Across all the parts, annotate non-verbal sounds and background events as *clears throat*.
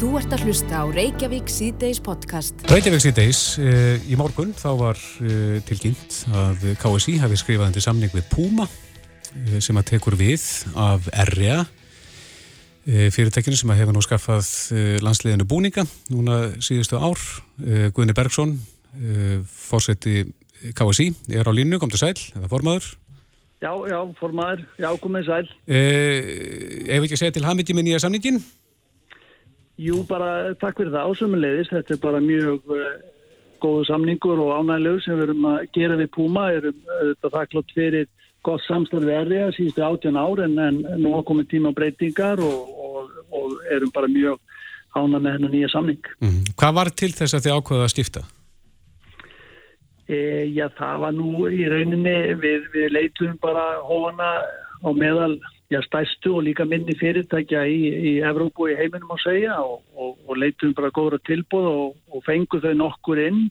Þú ert að hlusta á Reykjavík C-Days podcast. Reykjavík C-Days, uh, í morgun þá var uh, tilkynnt að KSI hafi skrifað undir samning við Puma uh, sem að tekur við af REA fyrirtekinu sem að hefur nú skaffað landsliðinu búninga núna síðustu ár. Guðni Bergson, fórseti KSI, er á línu, kom til sæl, eða formaður. Já, já, formaður, já, komið sæl. Ef ekki að segja til hamiti með nýja samningin? Jú, bara takk fyrir það ásumulegis. Þetta er bara mjög uh, góðu samningur og ánægilegu sem við erum að gera við Puma. Erum þetta þakklátt fyrir gott samstarfi erriða síðustu áttjan ár en, en nú hafa komið tíma breytingar og, og, og erum bara mjög ánæg með hennar nýja samning. Mm. Hvað var til þess að þið ákveða að skipta? E, já, það var nú í rauninni við, við leitum bara hóna á meðal já, stærstu og líka minni fyrirtækja í, í Evrópu og í heiminum að segja og, og, og leitum bara góðra tilbúð og, og fengu þau nokkur inn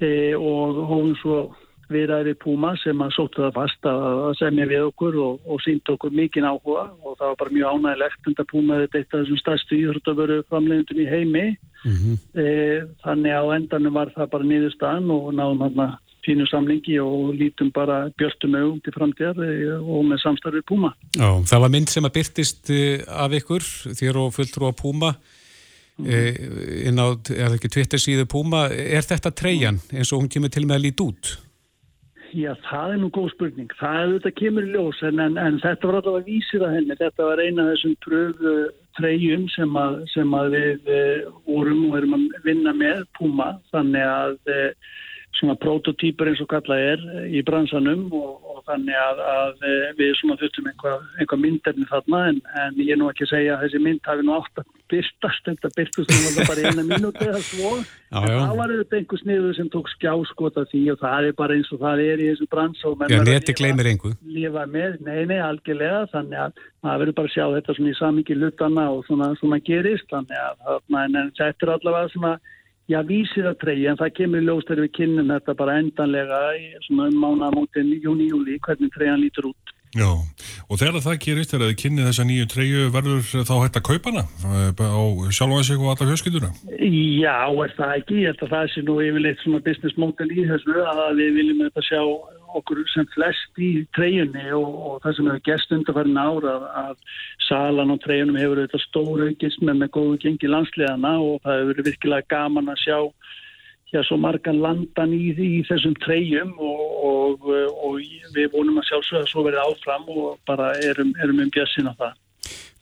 e, og hófum svo viðræði Puma sem að sóttu það fast að semja við okkur og sínt okkur mikinn áhuga og það var bara mjög ánægilegt en það Puma þetta eitt af þessum stærstu íþróttavöru framlegundum í heimi mm -hmm. e, þannig á endanum var það bara nýðustan og náðum hann fínu samlingi og lítum bara björnstum auðum til framtíðar eh, og með samstarfið Puma. Já, það var mynd sem að byrtist eh, af ykkur, þér og fulltrú á Puma mm. inn á, er það ekki Twitter síðu Puma, er þetta treyjan eins og hún kemur til með að líti út? Já, það er nú góð spurning. Það er þetta kemur í ljós en, en, en þetta var allavega vísir að henni. Þetta var eina af þessum pröfu treyjum sem að, sem að við vorum og erum að vinna með Puma þannig að svona prototýpur eins og kallað er í bransanum og, og þannig að, að við svona þurftum einhvað, einhvað myndefni þarna en, en ég er nú ekki að segja að þessi mynd hafi nú átt að byrstast, þetta byrstast nú alltaf bara eina mínúti eða svo já, já. þá var þetta einhver sniðu sem tók skjáskota því og það er bara eins og það er í þessu brans Já, neti gleymir einhver Lífa með, nei, nei, algjörlega þannig að maður verður bara að sjá þetta svona í samingi luttana og svona, svona gerist þannig að, en, en þetta er allavega svona já, vísir að treyja, en það kemur ljóst þegar við kynnum þetta bara endanlega í svona um mánamótin júni-júli, hvernig treyjan lítur út. Já, og þegar það gerist, þegar þið kynnið þessa nýju treyju, verður þá hægt að kaupa hana eh, á sjálfa sig og alla fjöskilduna? Já, er það ekki, ég held að það sé nú yfirleitt svona business model í þessu að við viljum þetta sjá okkur sem flest í treyjunni og, og það sem hefur gæst undarfærin ára að, salan á treyjunum hefur þetta stóru aukist með með góðu gengi landsliðana og það hefur verið virkilega gaman að sjá já, svo margan landan í, í þessum treyjum og, og, og við vonum að sjá svo að svo verið áfram og bara erum, erum um bjössin á það.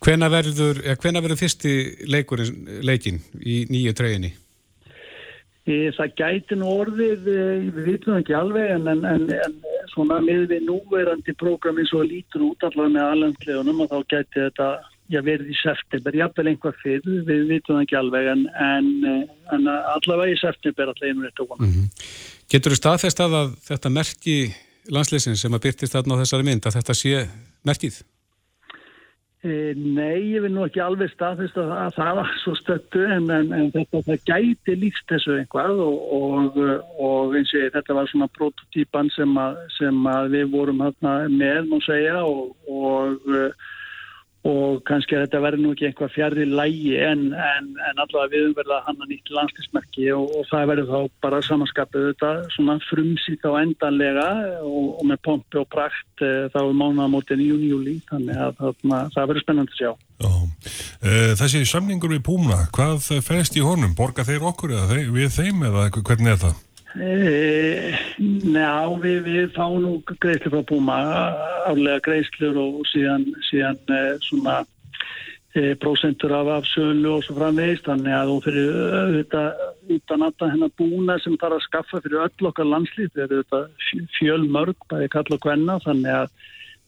Hvena verður, verður fyrsti leikurinn leikin í nýju treyjunni? Það gæti nú orðið, eh, við vitum ekki alveg, en, en, en, en svona með við núverandi prógrami svo lítur út allavega með alveglegunum og þá gæti þetta já, verið í september, jáfnvel einhvað fyrir, við vitum ekki alveg, en allavega í september allavega einhvern veginn tókana. Mm -hmm. Getur þú staðfest að þetta merki landsleysins sem að byrtist þarna á þessari mynd, að þetta sé merkið? E, nei, ég vil nú ekki alveg staðfist að, að það var svo stöttu en, en, en þetta það gæti líkst þessu einhvað og, og, og eins og þetta var svona prototýpan sem, sem að við vorum með, má segja og, og og kannski þetta verður nú ekki einhvað fjari lægi en, en, en allavega við verðum að nýtt landslismerki og, og það verður þá bara samanskapið þetta svona frumsýtt á endanlega og, og með pompi og prakt e, þá er mánamótin í júni-júli þannig að það, það verður spennand að sjá. Já. E, þessi samningur við Púmna, hvað fæst í honum? Borga þeir okkur eða þeir, við þeim eða hvernig er það? E, Ná, við, við fáum nú greiðslu frá Puma, álega greiðslur og síðan, síðan e, svona e, prósentur af afsölu og svo framvegist, þannig að þú fyrir auðvitað utan alltaf hennar búna sem þarf að skaffa fyrir öll okkar landslýtt, þetta er auðvitað fjölmörg, bæði kalla og hvenna, þannig að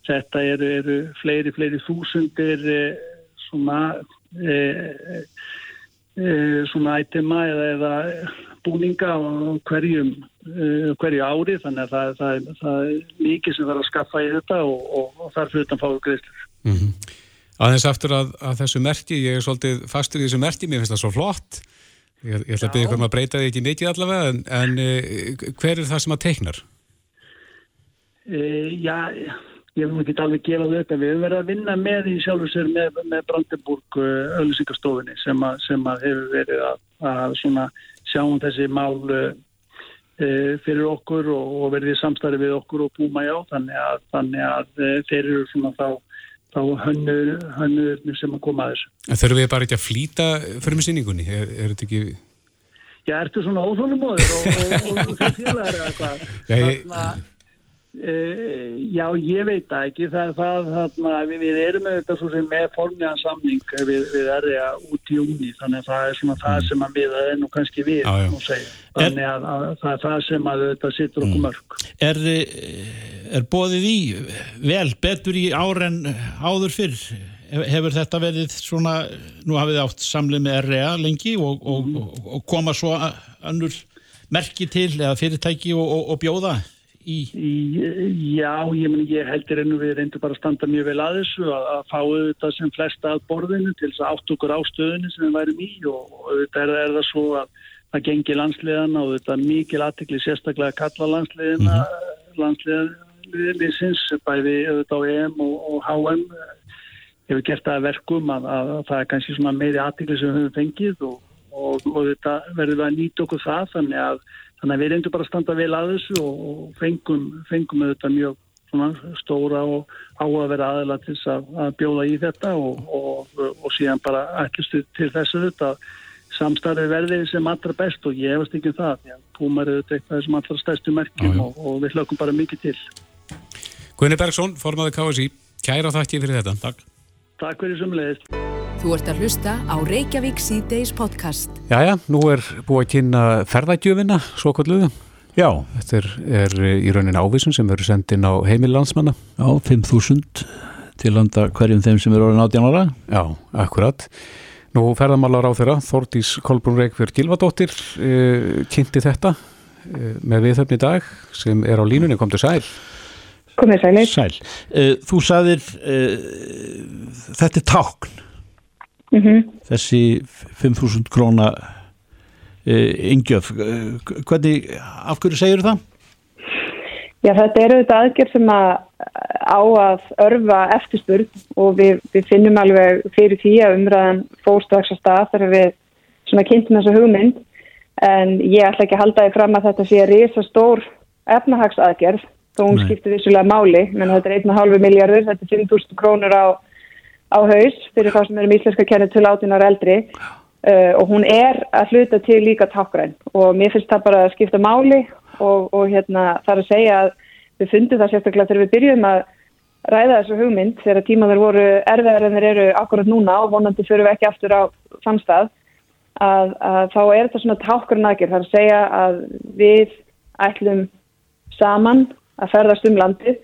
þetta eru, eru fleiri, fleiri þúsundir svona, e, e, svona ætema eða, eða búninga á hverjum, uh, hverju ári þannig að það, það, það er mikið sem verður að skaffa í þetta og, og, og þar fyrir þetta fáið greiðslur. Mm -hmm. Aðeins aftur að, að þessu merki, ég er svolítið fastur í þessu merki, mér finnst það svo flott ég, ég ætla að byggja hvernig maður breyta því ekki mikið allavega en, en uh, hver er það sem að teiknar? Uh, já, ég vil ekki alveg gefa en við höfum verið að vinna með í sjálfur sér með, með Brandenburg öllusingastofinni sem, sem að hefur verið að, að svona sjáum þessi mál uh, uh, fyrir okkur og, og verið í samstarfi við okkur og búma já þannig að, þannig að uh, þeir eru svona þá, þá hönnur, hönnur sem að koma að þessu. Þurfum við bara ekki að flýta fyrir með síningunni? Er, er þetta ekki... Já, ertu svona óþólumóður og, og, og, og það félagar eða hvað? Já, ég... Uh, já, ég veit ekki. Það, það, þarna, við, erum með þetta svo sem með formlegan samning við, við erja út í júni þannig að það er svona það sem að við það er nú kannski við Já, já. þannig að, að það er það sem að þetta sittur okkur mörg. Er, er bóðið í vel betur í ár en áður fyrr? Hefur þetta verið svona, nú hafið þið átt samlið með REA lengi og, og, og, og koma svo önnur merki til eða fyrirtæki og, og bjóða í? Já, ég, meni, ég heldur ennum við reyndum bara að standa mjög vel að þessu að, að fá þetta sem flesta að borðinu til þess að átt okkur á stöðinu sem við værum í og, þetta er, er það svo að það gengi landsliðana og er mikil aðtekli sérstaklega að kalla landsliðina mm -hmm. landsliðisins bæði auðvitað á EM og, og HM hefur gert það að verkum að, að, að það er kannski meiri aðtekli sem við höfum fengið og, og, og þetta verður að nýta okkur það þannig að, þannig að við reyndum bara að standa vel að þessu og fengum, fengum auðvitað mjög svona stóra og á að vera aðeila til þess að bjóða í þetta og síðan bara ætlustu til þessu þetta samstarfið verði sem allra best og ég hefast ekki um það að Púmar er eitthvað sem allra stærstu merkjum og, og við hlökkum bara mikið til. Guðni Bergson, formaði KSI, kæra þakki fyrir þetta. Takk. Takk fyrir sem leiðist. Þú ert að hlusta á Reykjavík C-Days podcast. Jæja, nú er búið að kynna ferðagjöfina, svo kalluðu. Já, Þetta er, er í raunin ávísun sem verður sendin á heimil landsmanna. já, 5.000 til landa hverjum þeim sem er orðin 18 ára. Já, akkurat. Nú ferðamálar á þeirra, Þórdís Kolbrún Reykjörð Gilvadóttir uh, kynnti þetta uh, með viðhöfni dag sem er á línunni, kom til sæl. Komið sælir. Sæl. Uh, þú sagðir, uh, þetta er tákn, Mm þessi 5.000 króna uh, ingjöf. Uh, hvernig, af hverju segir það? Já, þetta eru þetta aðgerð sem að á að örfa eftirspurn og við, við finnum alveg fyrir því að umræðan fór strax að stað þegar við svona kynntum þessa hugmynd en ég ætla ekki að halda því fram að þetta sé risa stór efnahagsaðgerð þó hún skiptir vissulega máli menn þetta er 1,5 miljardur, þetta er 5.000 krónur á, á haus fyrir þá sem erum íslenska kennið til 18 ára eldri. Uh, og hún er að hluta til líka tákgræn og mér finnst það bara að skipta máli og, og hérna þar að segja að við fundum það sérstaklega þegar við byrjum að ræða þessu hugmynd þegar tímaður voru erfiðar en þeir eru akkurat núna og vonandi fyrir við ekki aftur á samstað að, að þá er þetta svona tákgræn aðgerð. Þar að segja að við ætlum saman að ferðast um landið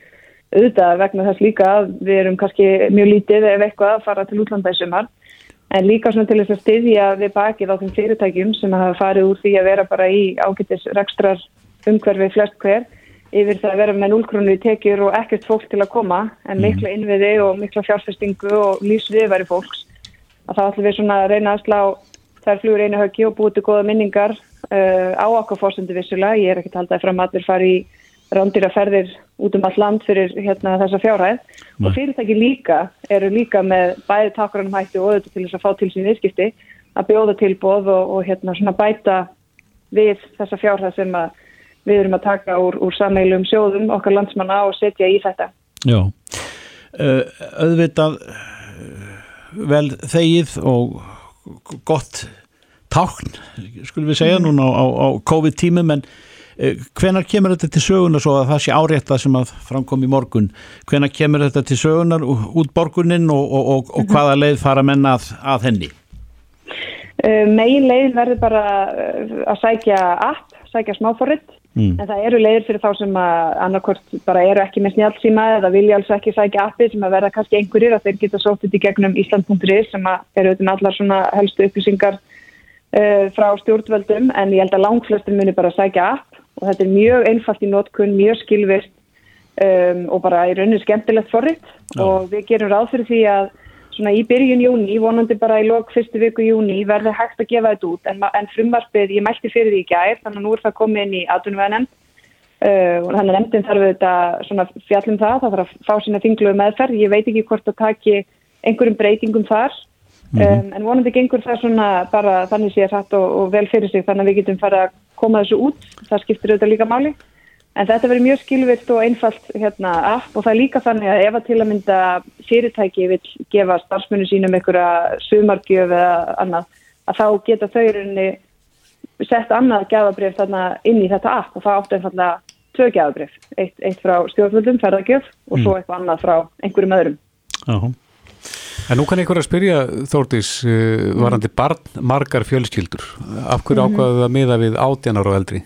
auðvitað vegna þess líka að við erum kannski mjög lítið ef eitthvað að fara til útlanda í sumar. En líka svona til þess að styðja við bakið á þeim fyrirtækjum sem hafa farið úr því að vera bara í ágættis rekstrar umhverfi flest hver yfir það að vera með 0 krónur í tekjur og ekkert fólk til að koma en mikla innviði og mikla fjárfestingu og lífsviðværi fólks. Að þá ætlum við svona að reyna að slá þær flugur einu höggi og búið til góða minningar uh, á okkar fórstundi vissulega, ég er ekkert haldið fram að allir fari í rándýra ferðir út um allt land fyrir hérna, þessa fjárhæð Nei. og fyrirtæki líka eru líka með bæði takranum hætti og auðvitað til þess að fá til sín viðskipti að bjóða tilbóð og, og hérna, svona bæta við þessa fjárhæð sem við erum að taka úr, úr sammeilum sjóðum okkar landsmanna og setja í þetta. Já, uh, auðvitað uh, vel þegið og gott tákn, skulum við segja núna á, á, á COVID-tímum, en hvenar kemur þetta til sögunar svo að það sé árétta sem að framkom í morgun, hvenar kemur þetta til sögunar út borgunin og, og, og, og hvaða leið fara menn að, að henni? Uh, megin leið verður bara uh, að sækja app, sækja smáforrið Mm. en það eru leiðir fyrir þá sem að annarkort bara eru ekki með snjálfsíma eða vilja alls ekki sækja appi sem að verða kannski einhverjir að þeir geta sótt þetta í gegnum Ísland.is sem að eru auðvitað með allar svona helstu upplýsingar frá stjórnvöldum. En ég held að langflestum muni bara sækja app og þetta er mjög einfalt í notkun, mjög skilvirt um, og bara í rauninni skemmtilegt forrið Já. og við gerum ráð fyrir því að svona í byrjun júni, vonandi bara í lok fyrstu viku júni, verði hægt að gefa þetta út. En, en frumvarpið, ég mælti fyrir því í gær þannig að nú er það komið inn í atvinnuveganemnd uh, og þannig nefndin þarf auðvitað svona fjallum það, það þarf að fá sína þingluðu meðferð, ég veit ekki hvort að taki einhverjum breytingum þar um, en vonandi gengur það svona bara þannig sé hrætt og, og vel fyrir sig þannig að við getum fara að koma þessu út. Það skiptir auðvitað líka máli. En þetta verður mjög skilvirt og einfalt hérna app og það er líka þannig að ef að til að mynda fyrirtæki vil gefa starfsmunni sínum einhverja sumargjöf eða annað að þá geta þau sett annað gjafabrif þarna inn í þetta app og það áttu einfallega tvö gjafabrif, eitt, eitt frá stjórnvöldum, ferðargjöf og svo eitthvað annað frá einhverjum öðrum. Já, En nú kann einhver að spyrja Þórdís uh, varandi barn margar fjölskyldur af hverju ákvaðu það miða við átjanar og eldri?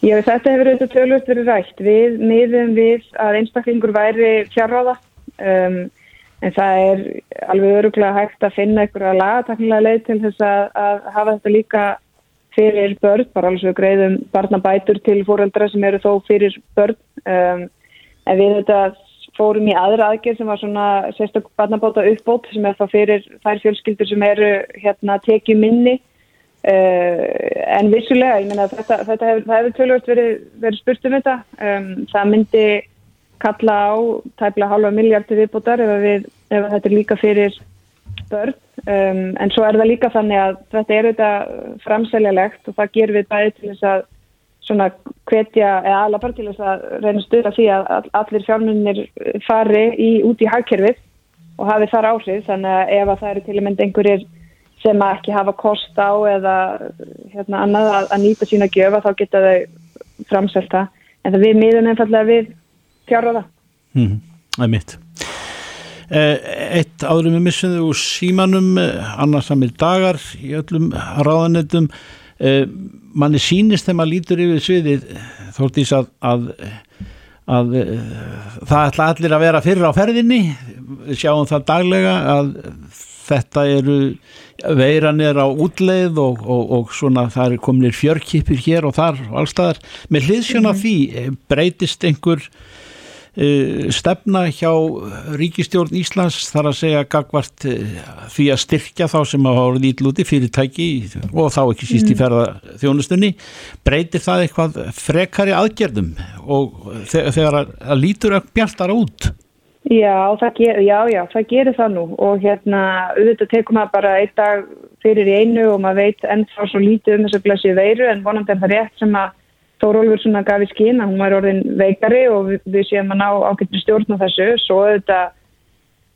Já, þetta hefur auðvitað tölvöld verið rætt. Við miðum við að einstaklingur væri fjárráða um, en það er alveg öruglega hægt að finna einhverja lagataknilega leið til þess að, að hafa þetta líka fyrir börn, bara alveg svo greiðum barnabætur til fóreldra sem eru þó fyrir börn. Um, en við þetta fórum í aðra aðgerð sem var svona sérstaklega barnabóta uppbót sem er þá fyrir þær fjölskyldur sem eru hérna tekið minni. Uh, en vissulega, ég meina þetta, þetta hefur, það hefur tölvöld verið, verið spurt um þetta. Um, það myndi kalla á tæpla halva miljardi viðbútar ef, við, ef þetta er líka fyrir börn. Um, en svo er það líka þannig að þetta er auðvitað framseljalegt og það gerir við bæði til þess að svona hvetja, eða allar bara til þess að reyna stöða því að allir fjármunir fari í, út í hagkerfið og hafi þar áhrif þannig að ef að það eru til að mynda einhverjir sem ekki hafa kost á eða hérna, annað að, að nýta sína gjöfa þá geta þau framselta en það við miðum einfallega við fjárraða. mm, það er mitt. Eh, Eitt áður með missunðu úr símanum, eh, annarsamir dagar í öllum ráðanetum, eh, manni sínist þegar maður lítur yfir sviðið þóttís að, að, að það ætla allir að vera fyrir á ferðinni, sjáum það daglega að þetta eru veiran er á útleið og, og, og svona það er kominir fjörkipir hér og þar og allstaðar. Með hliðsjón af því breytist einhver stefna hjá ríkistjórn Íslands þar að segja gagvart uh, því að styrkja þá sem hafa orðið ítlúti fyrirtæki og þá ekki síst í ferða þjónustunni. Breytir það eitthvað frekari aðgerðum og þegar að, að lítur að bjartar út? Já, það ger, já, já, það gerir það nú og hérna auðvitað tekum maður bara einn dag fyrir í einu og maður veit ennþá svo lítið um þessu blessið veiru en vonandi er það rétt sem að Þórólfur svona gaf í skinn að hún var orðin veikari og við, við séum að ná ákveldinu stjórn á þessu, svo auðvitað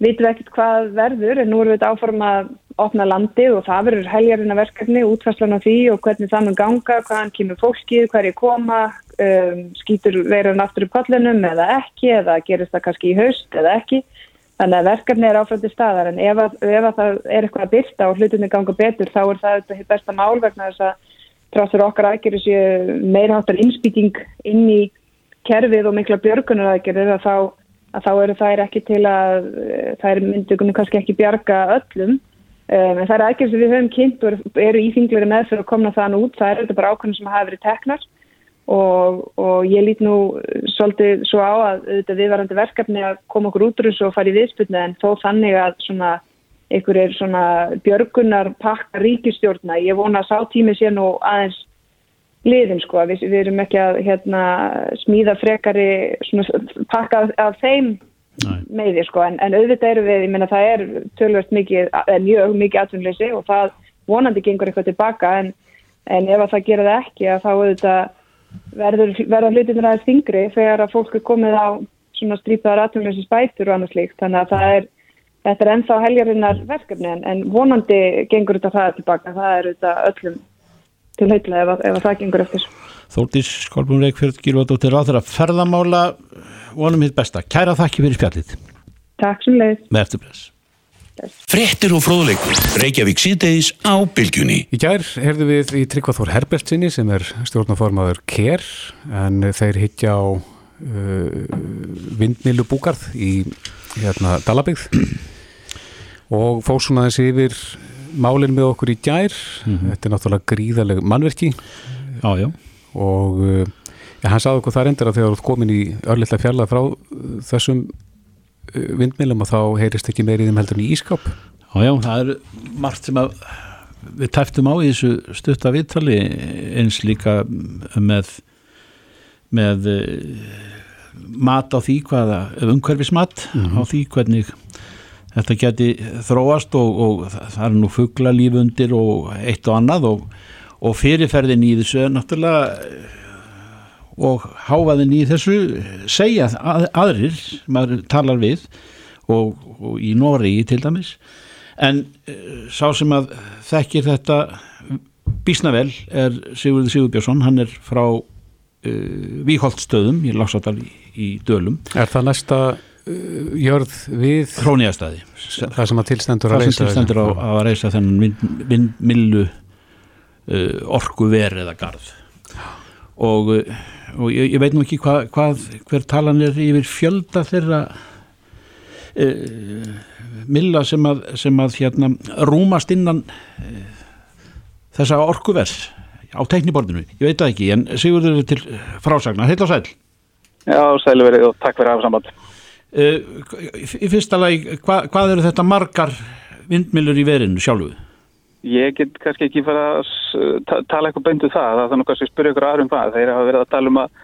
vitum við ekkert hvað verður en nú erum við þetta áforma að opna landið og það verður heljarina verkefni, útfæslan á því og hvernig það mun ganga, hvaðan kemur fólkið, hverju koma, um, skýtur verður aftur upp kollinum eða ekki eða gerist það kannski í haust eða ekki. Þannig að verkefni er áfram til staðar en ef, ef að það er eitthvað að byrta og hlutinni ganga betur þá er það þetta besta mál vegna þess að tráttur okkar aðgerðu séu meira áttar innspýting inn í kerfið og mikla björgunar aðgerður að þá, að þá eru þær ekki til að þær myndugunni kannski ekki bjarga öllum. Um, en það er aðgerð sem við höfum kynnt og eru í þingleri meðfyrir að komna þann út það er þetta bara ákveðin sem hafa verið teknar. Og, og ég lít nú svolítið svo á að þetta viðvarandi verkefni að koma okkur út úr þessu og fara í viðspilni en þó þannig að svona einhver er svona björgunar pakka ríkistjórna, ég vona að sá tími sé nú aðeins liðin sko, við, við erum ekki að hérna, smíða frekari pakka af, þeim Nei. meði sko, en, en auðvitað eru við, ég menna það er tölvöld mikið, mjög mikið atvinnleysi og það vonandi gengur eitthvað tilbaka en, en ef að það gera það ekki að þá auðvitað verður, verða hlutinir aðeins þingri þegar að fólk er komið á svona strípaðar atvinnleysi spætur og annað slíkt, þannig að það er Þetta er ennþá heljarinnar verkefni en, en vonandi gengur þetta það tilbaka. Það er þetta öllum til heitla ef, ef það gengur eftir. Þóldís Kolbjörn Reykjörð, Gilvardóttir Ráður að ferðamála vonum hitt besta. Kæra þakki fyrir spjallið. Takk sem leið. Með eftirbless. Frettir og fróðleikur. Reykjavík síðdeis á bylgjunni. Í gær herðu við í Tryggvaþór Herbertsinni sem er stjórnaformaður KER en þeir hittja á uh, vindmilu búkarð í hérna Dalabygð og fór svona þessi yfir málinn með okkur í gær. Þetta er náttúrulega gríðaleg mannverki Já, já. og uh, ja, hann sagði okkur það endur að þegar þú komin í örlittlega fjalla frá uh, þessum uh, vindmilum og þá heyrist ekki meir í þeim heldur en í ískap Já, já, það er margt sem að við tæftum á í þessu stutta viðtali eins líka með með mat á því hvaða umhverfismat á því hvernig þetta geti þróast og, og það er nú fugglalíf undir og eitt og annað og, og fyrirferðin í þessu náttúrulega eh, og háfaðin í þessu segja að, aðrir maður talar við og, og í Nóri til dæmis. En uh, sá sem að þekkir þetta bísna vel er Sigurður Sigurbjörnsson. Hann er frá uh, Víholtstöðum í Lásardal í, í Dölum. Er það næsta jörð við Hróniastæði það sem að tilstendur að það sem leysa tilstendur á að reysa þennan vind, vindmillu uh, orku verið eða garð. Og, uh, og ég, ég veit nú ekki hva, hvað hver talan er yfir fjölda þeirra uh, milla sem að, sem að hérna, rúmast innan uh, þessa orkuverð á tekniborðinu, ég veit það ekki en Sigurður er til frásagnar, heill og sæl Já, sælu verið og takk fyrir að hafa samband. Uh, í fyrsta lagi, hva, hvað eru þetta margar vindmillur í verinu sjálfu? Ég get kannski ekki fara að tala eitthvað beintu það, það er nú kannski að spyrja ykkur aðrum það. Þeir hafa verið að tala um að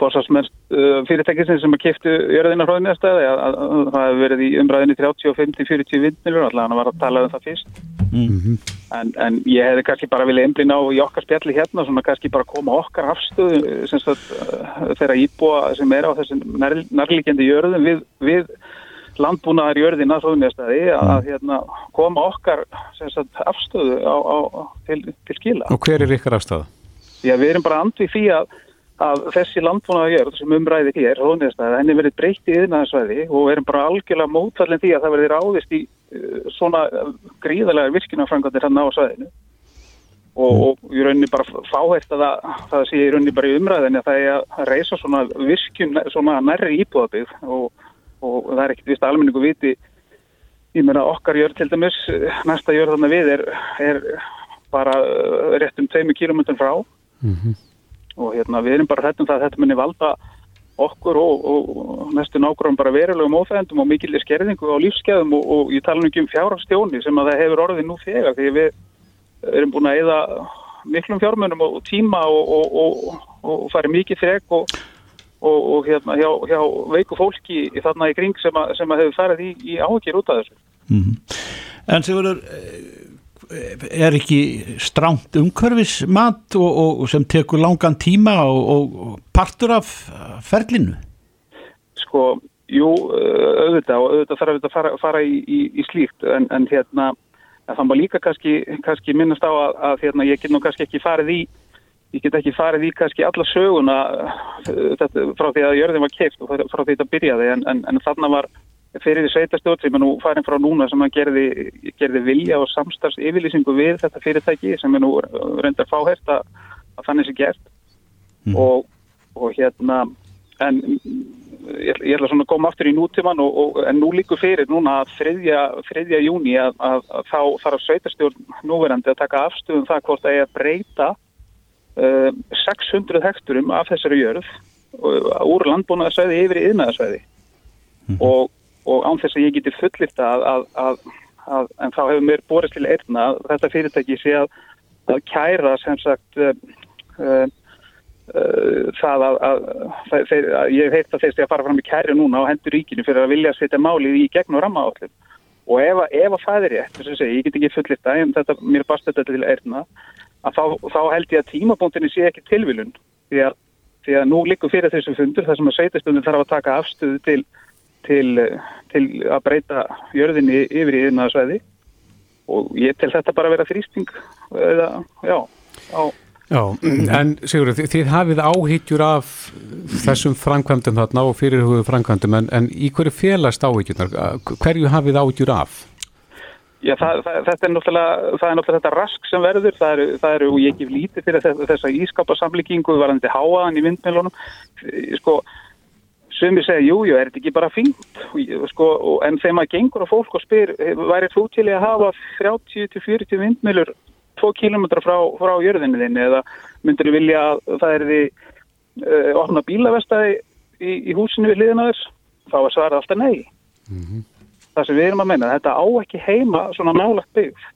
fórsvarsmenn uh, fyrirtækisins sem að kiftu jörðina hróðinastæði að, að, að það hefur verið í umræðinni 30, 50, 40 vindmilur, allavega hann var að tala um það fyrst. En, en ég hefði kannski bara viljað einblýna á í okkar spjalli hérna, svona kannski bara koma okkar afstöðu sem sagt, uh, þeirra íbúa sem er á þessum nær, nærlíkjandi jörðum við, við landbúnaðar jörðina hróðinastæði að, að hérna, koma okkar sagt, afstöðu á, á, til, til skila. og hver er ykkar afstæða? Já, við erum bara andvið því að, að þessi landbúnaðarjörð sem umræði hér, Róniðastæði, henni verið breytt í yðnaðarsvæði og erum bara algjörlega mótfallin því að það verið ráðist í uh, svona gríðarlega virkinafrangandir hann á svæðinu. Og, og í rauninni bara fáhært að það, það sé í rauninni bara í umræðinni að það er að reysa svona virkun, svona nærri íbúðabygg og, og það er ekkert vist að almenningu viti ég meina okkar jörð til dæmis, næsta jörð þarna við er, er bara uh, rétt um 2 km frá og hérna við erum bara hrættum það að þetta muni valda okkur og, og næstu nákvæm bara verulegum óþægendum og mikillir skerðingu á lífskeðum og, og ég tala ekki um fjárhagstjóni sem að það hefur orðið nú þegar því við erum búin að eða miklum fjármunum og tíma og, og, farið mikið frek og, hérna hjá, hjá veiku fólki í þarna í kring sem að, sem að hefur farið í, í áhugir út af þessu. En Sigurður, er ekki stránt umhverfismat og, og, og sem tekur langan tíma og, og, partur af ferlinu? Sko, jú, auðvitað og auðvitað þarf þetta að fara, fara í, í, í slíkt en, en hérna, það má líka kannski, kannski minnast á að, að hérna, ég get nú kannski ekki farið í ég get ekki farið í kannski alla söguna uh, þetta, frá því að jörðin var keift og frá því þetta byrjaði en, en, en þarna var fyrir því sveitastjórn sem er nú farin frá núna sem að gerði, gerði vilja og samstarfs yfirlýsingu við þetta fyrirtæki sem er nú reyndar fáhært að, að þannig sé gert. Og, og hérna en ég, ég ætla svona að koma aftur í nútíman og, og, en nú líkur fyrir núna að þriðja, þriðja júni að, að, að þá þarf sveitastjórn núverandi að taka afstöðum það hvort það er að breyta uh, 600 hekturum af þessari jörð uh, úr landbúnaðarsvæði yfir í yðnaðarsvæði og, og án þess að ég geti fullirt að, að, að, að en þá hefur mér borist til eirna að þetta fyrirtæki sé að, kæra sem sagt uh, uh, uh, það að, þeir, ég hef heilt að þeir sé að fara fram í kæri núna á hendur ríkinu fyrir að vilja setja málið í gegnum rammaállin og ef, ef að það er rétt, segja, ég get ekki fullirt að mér barst þetta til eirna að þá, þá held ég að tímabúndinni sé ekki tilvilun því að, því að nú liggur fyrir þessu fundur þar sem að sveitastundin þarf að taka afstöðu til, til, til að breyta jörðinni yfir í yðnaðarsvæði og ég tel þetta bara vera þrýsting eða, já, á Já, en Sigurður, þið, þið hafið áhyggjur af þessum framkvæmdum þarna og fyrirhugðu framkvæmdum en, en í hverju félast áhyggjurnar? Hverju hafið áhyggjur af? Já, það, það, þetta er náttúrulega, það er náttúrulega þetta rask sem verður, það eru, það eru og ég gef lítið fyrir þess, þessa ískapasamlíkingu varandi háaðan í vindmjölunum, sko, sumi segja, jú, jú, er þetta ekki bara fínt, sko, en þegar maður gengur á fólk og spyr, væri þú til að hafa 30-40 vindmjölur 2 km frá, frá jörðinni þinni? Eða myndir þú vilja að það er því uh, opna bílavestæði í, í húsinu við hliðina þess, þá er svarað alltaf nei. Það sem við erum að menna, þetta á ekki heima svona nálagt byggð.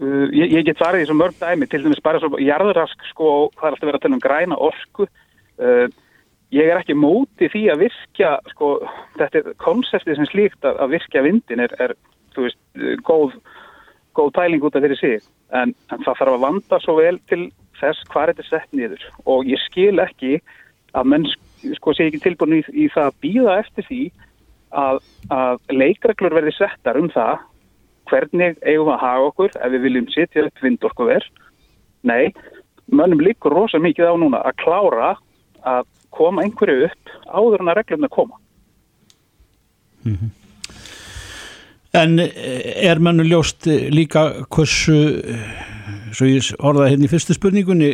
uh, ég, ég get farið í svo mörg dæmi, til dæmis bara svo jarðrask, sko, það er alltaf verið að tala um græna orku. Uh, ég er ekki móti því að virkja, sko, þetta er konseptið sem slíkt að, að virkja vindin er, er þú veist, góð, góð pæling út af þeirri sig. En, en það þarf að vanda svo vel til þess hvað er þetta sett niður. Og ég skil ekki að menn, sko, sé ekki tilbúin í, í það að býða eftir því að, að leikreglur verði settar um það hvernig eigum að hafa okkur ef við viljum sitja upp vindorkuver. Nei, mönnum líkur rosa mikið á núna að klára að koma einhverju upp áður en að reglumna koma. En eh, er mannu ljóst eh, líka hversu, eh, svo ég orðaði hérna í fyrstu spurningunni,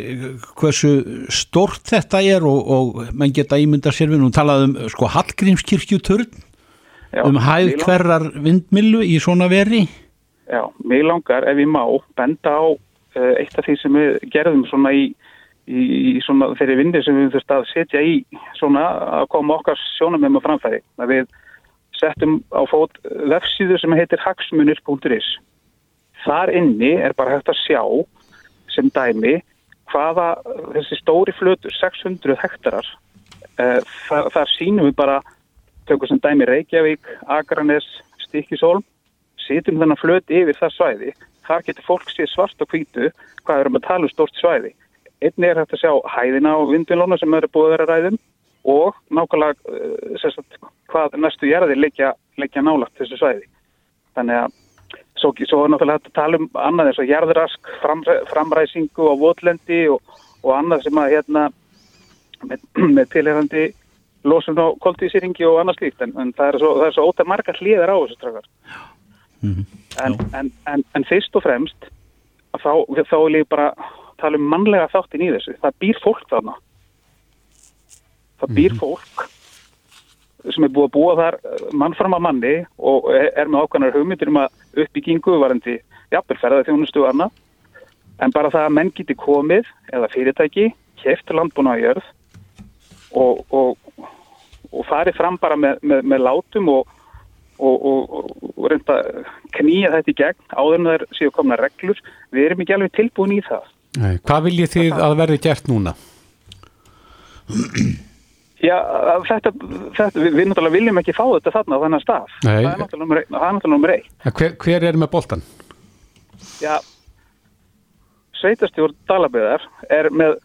hversu stort þetta er og, og mann geta ímynda sér við nú talað um sko Hallgrímskirkjuturn, Já, um hæð hverrar vindmillu í svona veri. Já, mig langar ef ég má benda á eitt af því sem við gerðum svona í, í, í svona þeirri vinni sem við þurftum að setja í svona að koma okkar sjónum með framfæri. Að við settum á fót vefsíðu sem heitir hagsmunir.is. Þar inni er bara hægt að sjá sem dæmi hvaða þessi stóri flötur, 600 hektarar, uh, þar, þar sínum við bara tökum sem dæmi Reykjavík, Akranes, Stikisólm sitjum þennan flöt yfir það svæði þar getur fólk séð svart og hvítu hvað við erum að tala um stórt svæði einnig er hægt að sjá hæðina á vindunlóna sem eru búið að vera ræðum og nákvæmlega uh, sagt, hvað næstu gerðir leikja, leikja nálagt þessu svæði. Þannig að svo, svo er náttúrulega hægt að tala um annað eins og jarðrask, framræ, framræsingu og votlendi og, og annað sem að hérna með, *clears throat* með tilherandi losum á koltísýringi og annað slíkt. En, en það er svo, er svo ótaf margar hlýðar á þessu strafgar en, en, en, en fyrst og fremst þá, þá vil ég bara tala um mannlega þáttin í þessu. Það býr fólk þarna. Það býr fólk sem er búið að búa þar eh, mannfram að manni og er með ákvæmnar hugmyndir um að uppbyggingu varandi jafnvel ferðað þjónustu annað. En bara það að menn geti komið eða fyrirtæki, keft landbúna á jörð og, og, og farið fram bara með, með, með látum og, og, reynda að knýja þetta í gegn áður en það séu komna reglur. Við erum ekki alveg tilbúin í það Nei, hvað viljið þið að verði gert núna? Já, þetta, þetta við, við náttúrulega viljum ekki fá þetta þarna á þennan stað Nei. það er náttúrulega nummer er eitt Hver, hver er með boltan? Já, sveitastjórn Dalabeðar er með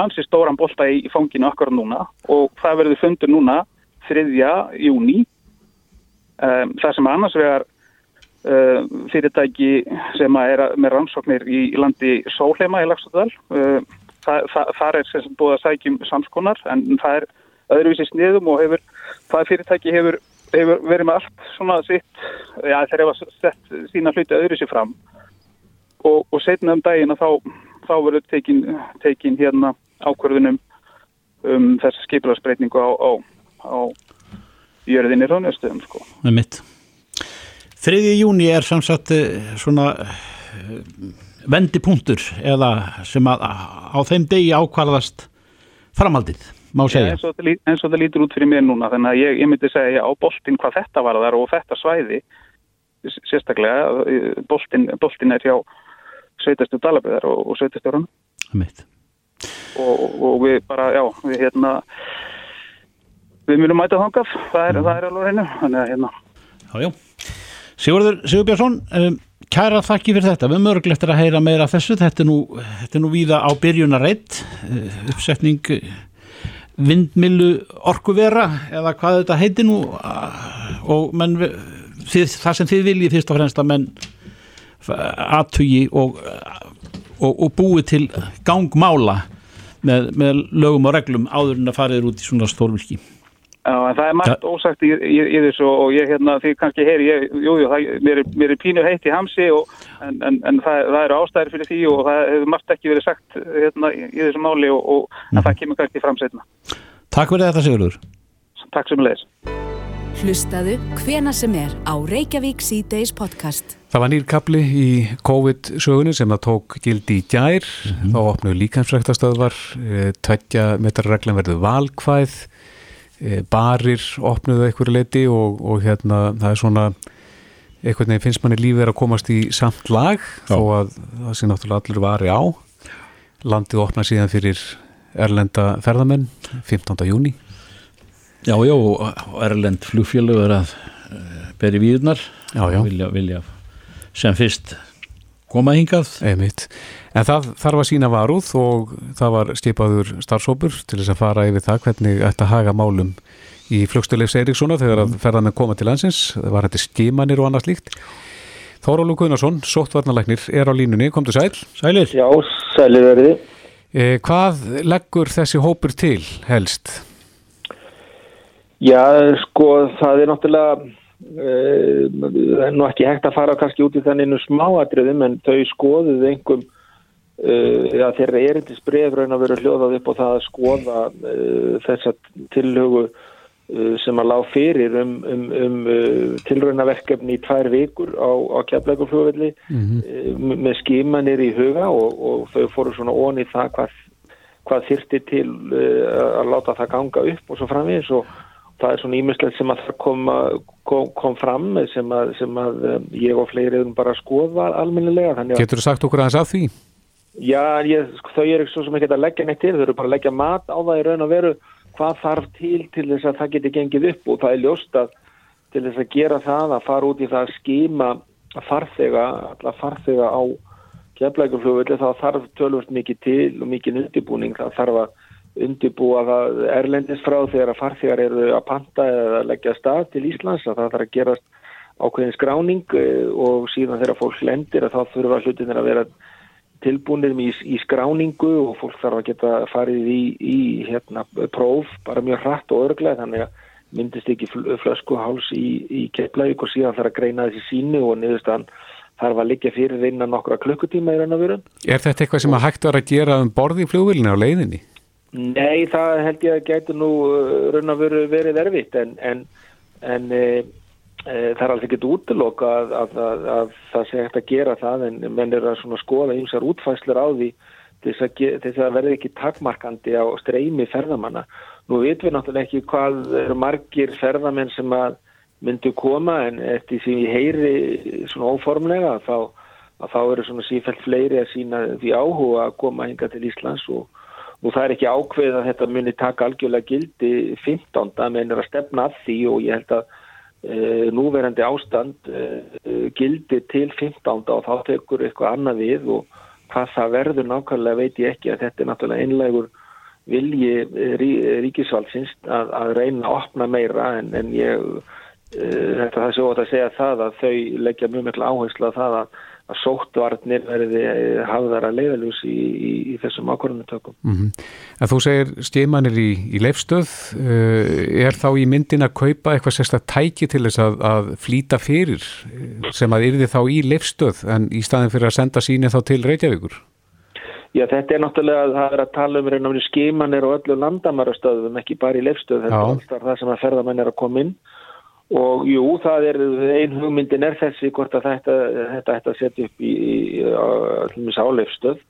ansi stóran bolta í í fanginu akkur núna og það verður fundur núna 3. júni um, það sem annars vegar uh, fyrirtæki sem er með rannsóknir í, landi Sólheima í Lagstóðal uh, það, það, þar er sem sagt búið að sækjum samskonar en það er öðruvísi sniðum og hefur, það fyrirtæki hefur, hefur verið með allt svona sitt, já þeir hefa sett sína hluti öðruvísi fram og, og setna um daginn að þá, þá verður tekin, tekin hérna ákvörðunum um þessa skipularsbreytingu á, á, á jörðinni ráðnjöstöðum sko. með mitt. 3. júni er samsagt eh, svona eh, vendipunktur eða sem að á þeim degi ákvarðast framhaldið, má segja. eins, og það, eins og það lítur út fyrir mér núna þannig að ég, ég myndi segja á boltin hvað þetta var þar og þetta svæði sérstaklega eh, boltin, boltin er hjá sveitastu dalaböðar og, og sveitastjóran Með mitt. og, og við bara, já, við hérna við munum mæta þangað það er, það er alveg reynu þannig að hérna Já, já. Sigurður Sigurbjörnsson, um, kæra þakki fyrir þetta. Við erum örglegt að heyra meira af þessu. Þetta er nú, þetta er nú víða á byrjunareitt, uh, uppsetning uh, vindmilu orkuvera eða hvað þetta heiti nú uh, og menn, þið, það sem þið viljið fyrst og fremst að menn aðtugi og, og, og búi til gangmála með, með lögum og reglum áður en að farið út í svona stórvilki. Já, en það er margt ósagt í, í, í þessu og ég hérna, því kannski heyri ég, jú, jú, það, mér, er- mér er pínu heitt í hamsi og, en, en, en það, það eru ástæðir fyrir því og það hefur margt ekki verið sagt hérna, í, í þessu máli og, og en það kemur kannski fram setna. Takk fyrir þetta Sigurður. Takk sem leðis. Hlustaðu hvena sem er á Reykjavík C-Days podcast. Það var nýr kapli í COVID-sögunni sem það tók gildi í gær. Þá opnuðu líkansræktastöðvar, tveggja metrarreglan verður valkvæð, eh, barir opnuðu einhverju leiti og, og hérna það er svona einhvern veginn finnst manni lífið er að komast í samt lag Já. þó að það sé náttúrulega allur vari á landið opna síðan fyrir erlenda ferðamenn 15. júni Já, já, Erlend flugfélög er að uh, beri já. Vilja, vilja sem fyrst koma hingað Einmitt. En það þarf að sína varúð og það var skipaður starfsópur til þess að fara yfir það hvernig ætti að haga málum í flugstöleifs Eiríkssonar þegar að ferðan koma til landsins. Það var hætti skimanir og annað slíkt. Þórólu Gunnarsson, sóttvarnalæknir, er á línunni, komdu sæl. Sælir Já, sælir verði. Eh, hvað leggur þessi hópur til helst? Já, sko, það er náttúrulega, það er nú ekki hægt að fara kannski út í þannig smáatriðum en þau skoðuðu einhverjum, já, þeirra erindis bref raun að vera hljóðað upp á það að skoða uh, þessa tillögu uh, sem að lág fyrir um, um, um uh, tilraunaverkefni í tvær vikur á, á keflækurflugvelli mm með skimanir í huga og, og þau fóru svona ón í það hvað, hvað þyrti til að láta það ganga upp og svo framvegis og það er svona ímislegt sem að það kom, kom, kom fram sem að, sem að um, ég og fleiri bara skoða að Getur þú sagt okkur aðeins af því? Já, ég, sko, þau eru svo sem ekki að leggja neitt til, þau eru bara að leggja mat á það í raun og veru hvað þarf til til þess að það geti gengið upp. Og það er ljóst að til þess að gera það að fara út í það að skima farþega, alla farþega á keflækuflugvelli þá þarf tölvöld mikið til og mikið undirbúning, það þarf að undirbúa það erlendis frá þegar að farþegar eru að panta eða leggja stað til Íslands að það þarf að gerast ákveðin skráning eh, og síðan þegar fólk lendir að þá þurfa hlutin að vera tilbúinir í, í skráningu og fólk þarf að geta farið í, í hérna, próf bara mjög hratt og örglega þannig að myndist ekki fl- flöskuháls í, í Keflavík og síðan þarf að greina þessi sínu og niðurstaðan þarf að liggja fyrir innan nokkra klukkutíma í raun og veru. Er þetta eitthvað sem að hægt var að gera um borði í flugvilinu á leiðinni? Nei, það held ég að gæti nú uh, raun og veru verið erfitt en, en, en e, e, það er alveg ekkert útiloka að, að, að, að það sé hægt að gera það en menn er að skoða ymsar útfæslur á því þess að, þess verði ekki takmarkandi á streymi ferðamanna. Nú veitum við náttúrulega ekki hvað eru margir ferðamenn sem að myndu koma en eftir því ég heyri svona óformlega þá, að þá eru svona sífælt fleiri að sína því áhuga að koma hinga til Íslands og Nú það er ekki ákveð að þetta muni taka algjörlega gildi 15. menn er að stefna að því og ég held að núverandi ástand e, gildi til 15. og þá tekur eitthvað annað við og hvað það verður nákvæmlega veit ég ekki að þetta er náttúrulega einlegur vilji eh, rí, ríkisvaldsins að, að reyna að opna meira en, en ég þetta það er svo að segja það að þau leggja mjög mikla áherslu að það að að sóttvarnir verði eh, hafðar að leiðaljus í, í, í þessum ákvörðunutökum. Mm En þú segir stimanir í, í leifstöð, uh, er þá í myndin að kaupa eitthvað sérsta tæki til þess að, að flýta fyrir eh, sem að yrði þá í leifstöð en í staðin fyrir að senda síni þá til Reykjavíkur? Já, þetta er náttúrulega að það er að tala um reynum skimanir og öllu landamarastöðum, ekki bara í leifstöð, þetta er alltaf það sem að ferðamenn er að koma inn og jú, það er, ein hugmyndin er þessi hvort að þetta, ætti að setja upp í, í allumis áleifstöð.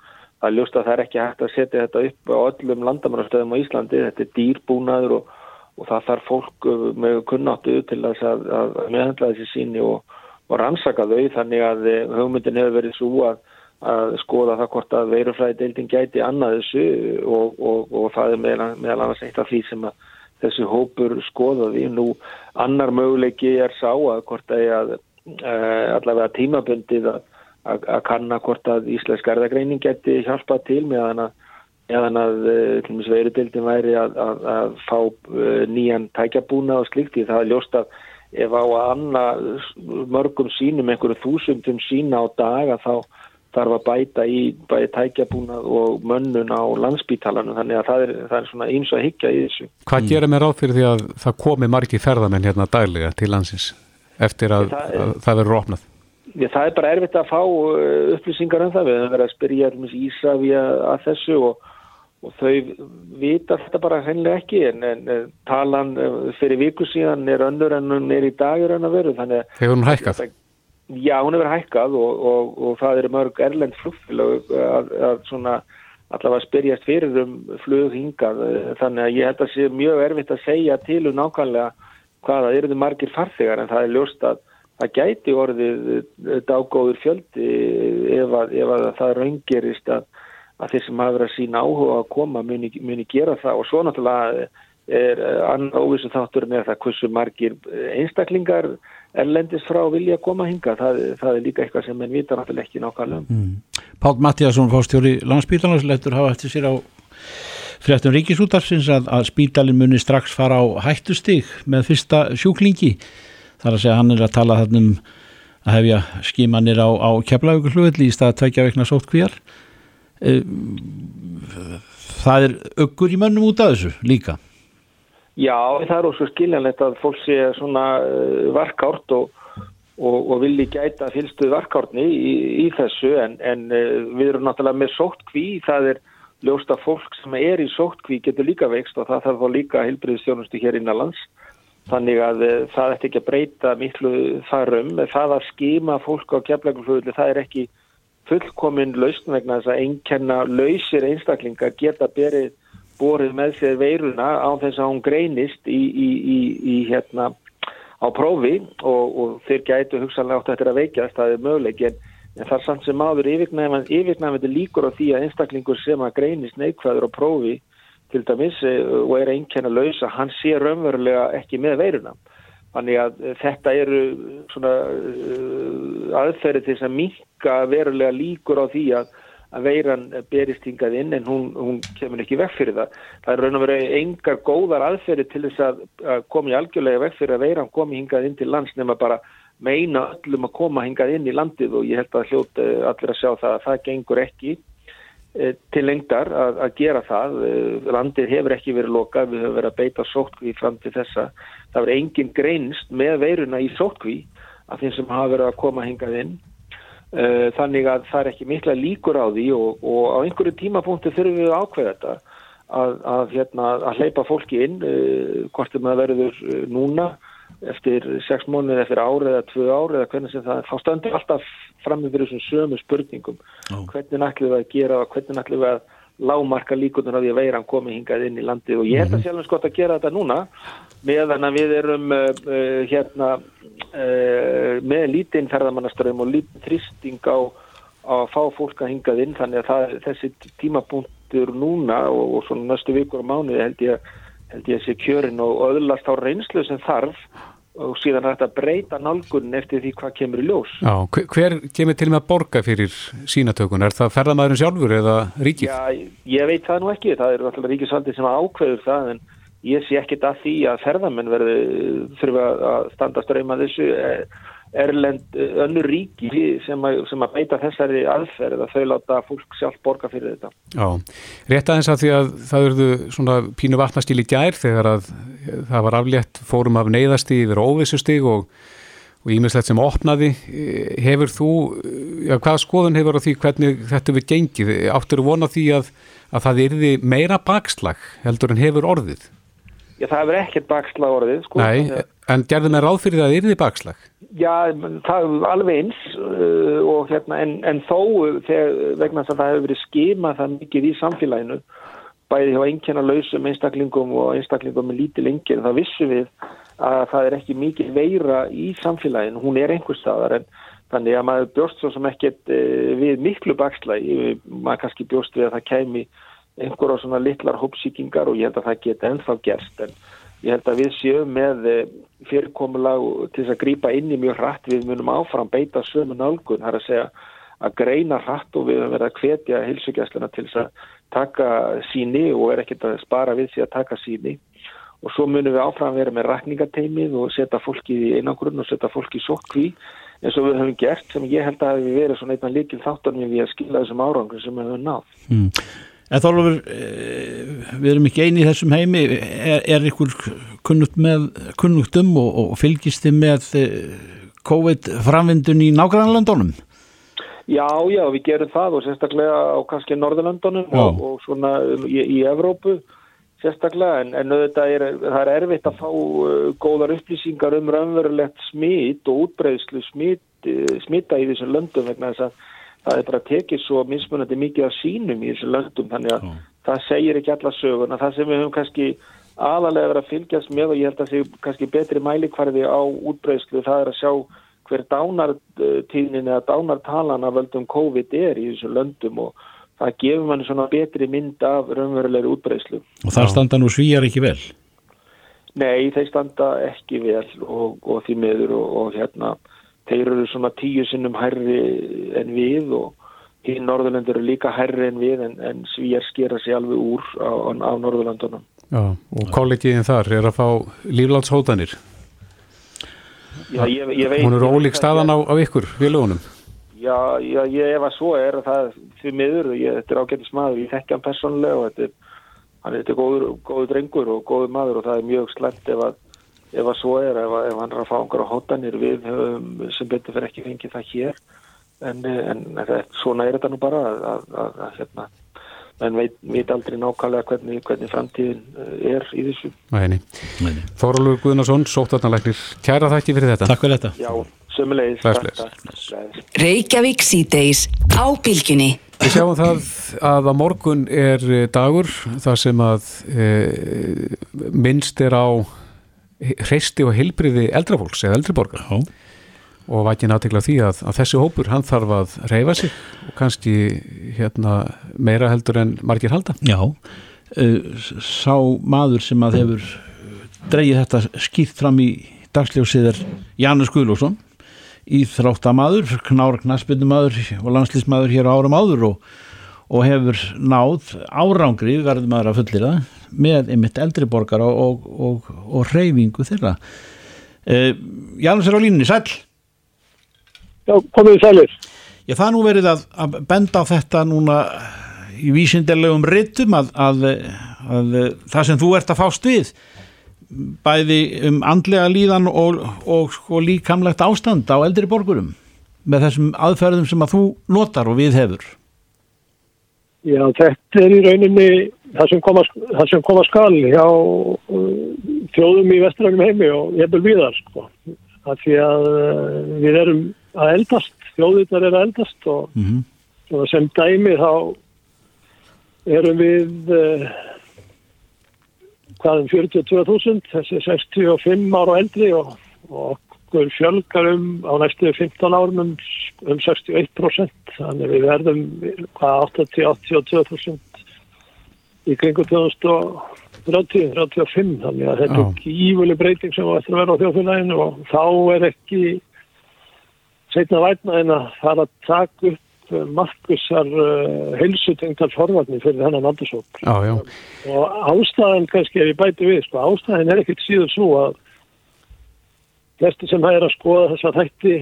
Það er ljóst að það er ekki hægt að setja þetta upp á öllum landamarastöðum á Íslandi, þetta er dýrbúnaður og, og það þarf fólk uh, með kunnáttu til þess að, að meðhandla þessi síni og, og rannsaka þau þannig að eh, hugmyndin hefur verið svo að, að skoða það hvort að veirufræði deildin gæti annað þessu og, og, það er meðal annars eitt af því sem að þessi hópur skoðaði. Nú annar möguleiki er sá að hvort að, að uh, allavega tímabundið að, að, að kanna hvort að Íslensk erðagreining geti hjálpað til meðan að meðan að uh, veirudildin væri að, að, að fá uh, nýjan tækjabúna og slíkt því það að ef á að anna mörgum sínum, einhverju þúsundum sína á dag að þá þarf að bæta í bæði tækjabúnað og mönnun á landsbítalanum þannig að það er, það er svona eins að higgja í þessu. Hvað mm. gera með ráð fyrir því að það komi margi ferðamenn hérna daglega til landsins eftir að Það er- það verður opnað? Já, það er bara erfitt að fá uh, upplýsingar um það. Við höfum verið að spyrja Ísafja að þessu og, og þau vita þetta bara hennilega ekki en, en talan eh, fyrir viku síðan er önnur en hún er í dag er hann að veru. Þannig að Hefur hún hækkað? Já, hún hefur hækkað og, og, og það eru mörg erlend flugfélag að, að svona allavega spyrjast fyrir um flug hingað þannig að ég held að sé mjög erfitt að segja til um nákvæmlega hvaða eru þið margir farþegar en það er ljóst að það gæti orðið dágóður fjöldi ef að, ef að það raungerist að, að þeir sem hafa verið að sína áhuga að koma muni, muni gera það. Og svo náttúrulega er annar óvissu þátturinn er það hversu margir einstaklingar erlendist frá vilja að koma hinga það, það er líka eitthvað sem menn vita náttúrulega ekki nákvæmlega. Mm. Pál Mattíasson fórstjóri landsbítalans lettur hafa eftir sér á fréttum ríkisútarsins að, að spítalin muni strax fara á hættustig með fyrsta sjúklingi. Þar að segja hann er að tala þarna um að hefja skímanir á, á keflaugullugulli í stað að tvekja veikna sótt kvíjar eh, það er öggur í mönnum út af þessu líka Já, það er ósvo skiljanlegt að fólk sé svona uh, varkárt og, og, og vilji gæta fylstuð varkárni í, í þessu en, en uh, við erum náttúrulega með sóttkví, það er ljósta fólk sem er í sóttkví getur líka veikst og það þarf þá líka hilbriðstjónustu hér innanlands þannig að uh, það ætti ekki að breyta miklu þarum, það að skima fólk á keflægumflöðli, það er ekki fullkominn lausn vegna þess að einkenna lausir einstaklinga geta berið borið með sér veiruna á þess að hún greinist í, í, í, hérna á prófi og, og þeir gætu hugsanlega átt eftir að veikjast, það er möguleik en, en það er samt sem áður yfirgnæfandi líkur á því að einstaklingur sem að greinist neikvæður á prófi til dæmis eh, og er einkenna lausa, hann sé raunverulega ekki með veiruna. Þannig að þetta eru svona uh, aðferði til þess að minka verulega líkur á því að að veiran berist hingað inn en hún, hún kemur ekki vekk fyrir það. Það er raun og verið engar góðar aðferði til þess að, að komi algjörlega vekk fyrir að veiran komi hingað inn til lands nema bara meina öllum að koma hingað inn í landið og ég held að hljóta allir að sjá það að það gengur ekki e, til lengdar að, að gera það. E, landið hefur ekki verið lokað, við höfum verið að beita sótkví fram til þessa. Það verið engin greinst með veiruna í sótkví af þeim sem hafa verið að koma hingað inn Eh, þannig að það er ekki mikla líkur á því og, og á einhverju tímapunkti þurfum við að ákveða þetta að, að, hérna, að hleypa fólki inn uh, hvort er maður verður uh, núna eftir sex mónið, eftir árið eða tvö árið eða hvernig sem það, þá stöndir alltaf fram með þessum sömu spurningum oh. hvernig ætlum við að gera og hvernig ætlum við að lámarka líkunar af því að veiran komi hingað inn í landi og ég held að mhm. sjálfins gott að gera þetta núna meðan að við erum uh, uh, hérna uh, með lítinn ferðamannaströðum og lítinn þristing á að fá fólk að hingað inn þannig að það, þessi tímapunktur núna og, og svona næstu vikur og mánuði held ég, held ég að sé kjörin og öðlast á reynslu sem þarf og síðan er þetta að breyta nálgunin eftir því hvað kemur í ljós. Já, hver kemur til með að borga fyrir sínatökun? Er það ferðamæðurinn sjálfur eða ríkið? Já, ég veit það nú ekki. Það er alltaf ríkisaldið sem ákveður það en ég sé ekkit að því að ferðamenn verði þurfa að standa ströyma þessu erlend önnur ríki sem að, sem að beita þessari aðferð að þau láta fólk sjálf borga fyrir þetta. Já, rétt aðeins að því að það verðu svona pínu vatnastíl í gær þegar að það var aflétt fórum af neyðastíð yfir óvissustíg og og ímislegt sem opnaði hefur þú, já hvað skoðun hefur á því hvernig þetta við gengið áttur vona því að, að það erði meira bakslag heldur en hefur orðið? Já það hefur ekkert bakslag orðið sko. Nei, en gerðum við ráð fyrir það að erði bakslag? Já, það er alveg eins uh, og hérna, en, en þó þegar, vegna þess að það hefur verið skimað það mikið í samfélaginu bæði hjá einnkjana lausum einstaklingum og einstaklingum með lítið lengir þá vissum við að það er ekki mikið veira í samfélaginu, hún er einhver staðar en þannig að maður bjóst svo sem ekkert uh, við miklu bakslægi, maður kannski bjóst við að það kemi einhver á svona litlar hópsíkingar og ég held að það geta ennþá gerst en ég held að við séum með eh, fyrirkomulag til þess að grýpa inn í mjög hratt við munum áfram beita sömu nálgun, það er að segja að greina hratt og við höfum verið að hvetja hilsugjastluna til þess að taka síni og er ekkert að spara við því að taka síni og svo munum við áfram vera með rakningateimið og setja fólki í einangrunn og setja fólki í sokkví eins og við höfum gert sem ég held að við verið svona einnig líkil þáttanum við að skila þessum árangur sem við höfum nátt. Mm. En Þorlofur, eh, við erum ekki eini í þessum heimi, er, er ykkur kunnugt, með, kunnugt um og, og fylgist þið með eh, COVID-framvindun í nákvæmlandunum? Já, já, við gerum það og sérstaklega á kannski Norðurlandunum og, og svona í, í Evrópu sérstaklega. En, en auðvitað er, það er erfitt að fá uh, góðar upplýsingar um raunverulegt smít og útbreyðslu smít, smita í þessum löndum vegna þess að það er bara tekið svo mismunandi mikið af sínum í þessu löndum þannig að mm. það segir ekki alla söguna það sem við höfum kannski aðalega verið að fylgjast með og ég held að það sé kannski betri mælikvarði á útbreyslu það er að sjá hver dánartíðnin eða dánartalan af völdum COVID er í þessu löndum og það gefur manni svona betri mynd af raunverulegri útbreyslu. Og það standa nú svíjar ekki vel? Nei, þeir standa ekki vel og, og því meður og, og hérna þeir eru svona tíu sinnum hærri en við og hinn Norðurlandur eru líka hærri en við en, en svíjar skera sér alveg úr á, á Norðurlandunum. Já, og kollegiðin þar er að fá líflandshótanir. Já, ég, ég veit... Hún eru ólík staðan á, á ykkur, vilugunum. Já, já, ég ef að svo er að það því miður, ég, þetta er ágættis maður, ég þekki hann personlega og þetta er, hann er þetta góður, góður drengur og góður maður og það er mjög slemt ef að, ef að svo er, ef, að, ef hann er að fá einhverja hótanir við höfum sem betur fyrir ekki fengið það hér, en, en, svona er þetta nú bara að, að, að hérna, en veit, veit aldrei nákvæmlega hvernig, hvernig framtíðin eh, er í þessu. Þóraldur Guðnarsson, sóttarnalæknir, kæra þætti fyrir þetta. Takk fyrir þetta. Já, sömulegis. Reykjavík síðdeis á bylginni. Við sjáum það að á morgun er eh, dagur þar sem að e, minnst er á hreisti og heilbriði eldrafólks eða eldriborgar. Já og vækinn aðtegla því að, að þessi hópur hann þarf að reyfa sig og kannski hérna meira heldur en margir halda. Já, uh, sá maður sem að hefur dreyið þetta skýrt fram í dagsljósið er Janus Guðlússon íþráttamaður, knára knaspindumæður og landslýsmaður hér á árum áður og, og hefur náð árangri, verður maður að fullir það með einmitt eldriborgar og, og, og, og reyfingu þeirra uh, Janus er á línunni, sæl Já, komið sælir. Já, það nú verið að, að benda á þetta núna í vísindarlegum ryttum að, að, að það sem þú ert að fást við bæði um andlega líðan og, og, og líkamlegt ástand á eldri borgurum með þessum aðferðum sem að þú notar og við hefur. Já, þetta er í rauninni það sem koma, það sem koma skal hjá þjóðum í vestrænum heimi og ég bel við það sko. Það því að við erum að eldast, þjóðirnar er að eldast og mm -hmm. sem dæmi þá erum við uh, hvað um 42.000 þessi 65 ára eldri og, og okkur fjölgar um á næstu 15 árum um, um 61% þannig við verðum hvað 80-82.000 í kringu 2030, 35 þannig að þetta er gífuleg breyting sem á eftir að vera á þjóðfélaginu og þá er ekki setna vætna en að fara að taka upp markusar uh, heilsutengtar forvarnir fyrir þennan aldursók og ástæðan kannski ef ég bæti við, sko, ástæðan er ekkert síður svo að flesti sem er að skoða þess að þætti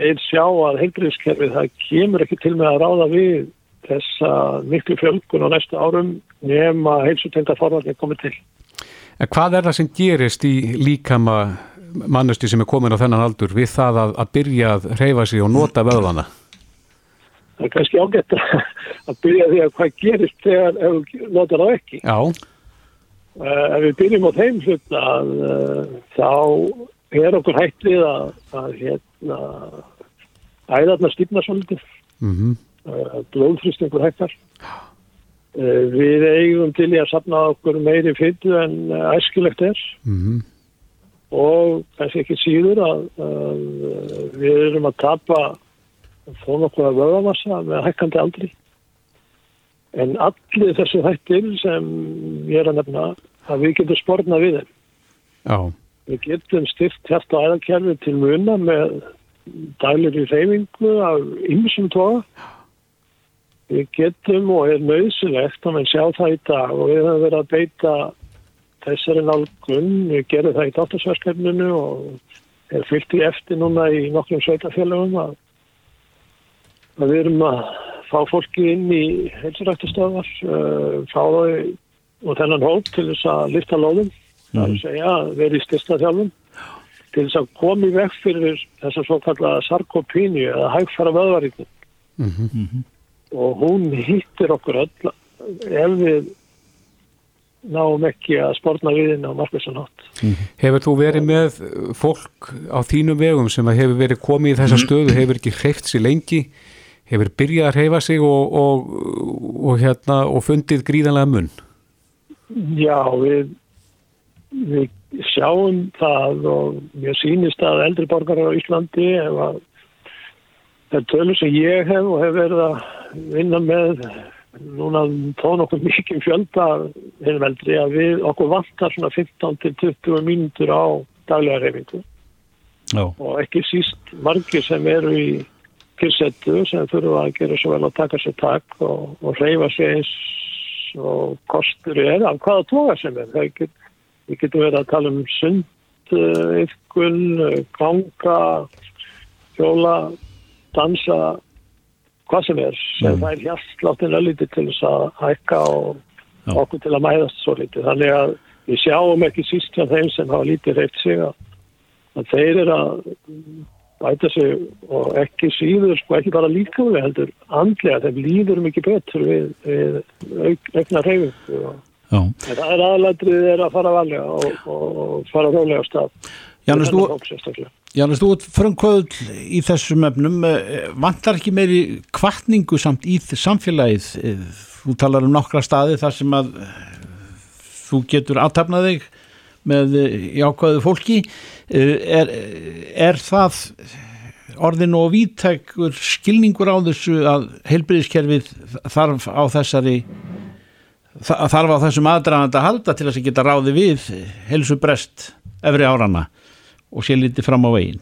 einn sjá að heilbriðskerfið það kemur ekki til með að ráða við þessa miklu fjölgun á næsta árum nema heilsutengtar forvarnir komið til. En hvað er það sem gerist í líkama mannusti sem er komin á þennan aldur við það að, að byrja að reyfa sig og nota vöðvana? Það er kannski ágætt að byrja því að hvað gerist þegar ef við notar það ekki. Já. Uh, ef við byrjum á þeim hlut að uh, þá er okkur hægt við að, að hérna æðarna stýpna svolítið. Mm -hmm. uh, blóðfristingur hægtar. Við eigum til í að sapna okkur meiri fyttu en æskilegt er. Mm og kannski ekki síður að, að við erum að tapa þó nokkuð að vöðamassa með hækkandi aldri en allir þessu hættir sem ég er að nefna að við getum spórna við þeim Já. Við getum styrt hérst á æðarkerfi til muna með dælir í reyfingu af ymsum tóa við getum og er nöðsilegt að mann sjá það í dag og við höfum verið að beita þessari nálgun, við gerum það í dóttarsverkefninu og er fyllt í eftir núna í nokkrum sveitafélagum að, að við erum að fá fólki inn í heilsurættastöðar, uh, fá þau og þennan hóp til þess að lifta lóðum. Það er að segja að vera í styrsta þjálfum, til þess að komi vekk fyrir þess að svo kallaða sarkopínu eða hægfara vöðvaríknum. Mm -hmm. Og hún hýttir okkur öll ef við náum ekki að spórna viðin á markvæmsanátt. Mm -hmm. Hefur þú verið með fólk á þínum vegum sem hefur verið komið í þessa mhm. stöðu, hefur ekki hreift sér lengi, hefur byrjað að hreifa sig og, og, og, hérna, og fundið gríðanlega munn? Já, við, við sjáum það og mér sýnist að eldri borgarar á Íslandi ef að það tölur sem ég hef og hef verið að vinna með núna þó nokkuð mikið fjölda hennum eldri að við okkur vantar svona 15 til 20 mínútur á daglega reyfingu Já. og ekki síst margir sem eru í kyrsettu sem þurfa að gera svo vel að taka sér takk og, og reyfa sig eins og kostur er af hvaða tóga sem er. Það get, við getum verið að tala um sund, yfkun, uh, ganga, hjóla, dansa, hvað sem er Mm. fær hjartláttin öllítið til þess að hækka og Já. okkur til að mæðast svo lítið. Þannig að við sjáum ekki síst hjá þeim sem hafa lítið reyft sig að, að þeir eru að bæta sig og ekki síður, sko ekki bara líkamlega heldur andlega, þeim líður mikið betur við, við auk, aukna reyfingu og Já. en það er aðlætrið er að fara valega og, og, fara rólega á stað. Þennan þú, sérstaklega. Janus, þú ert frumkvöðl í þessum efnum eh, vantar ekki meiri kvartningu samt í samfélagið Eh, þú talar um nokkra staði þar sem að eh, þú getur aðtapnað þig með jákvæðu fólki er, er það orðin og víttækur skilningur á þessu að heilbyrðiskerfið þarf á þessari þarf á þessum aðdraðandi að halda til að geta ráði við helsu brest efri árana og sé lítið fram á veginn.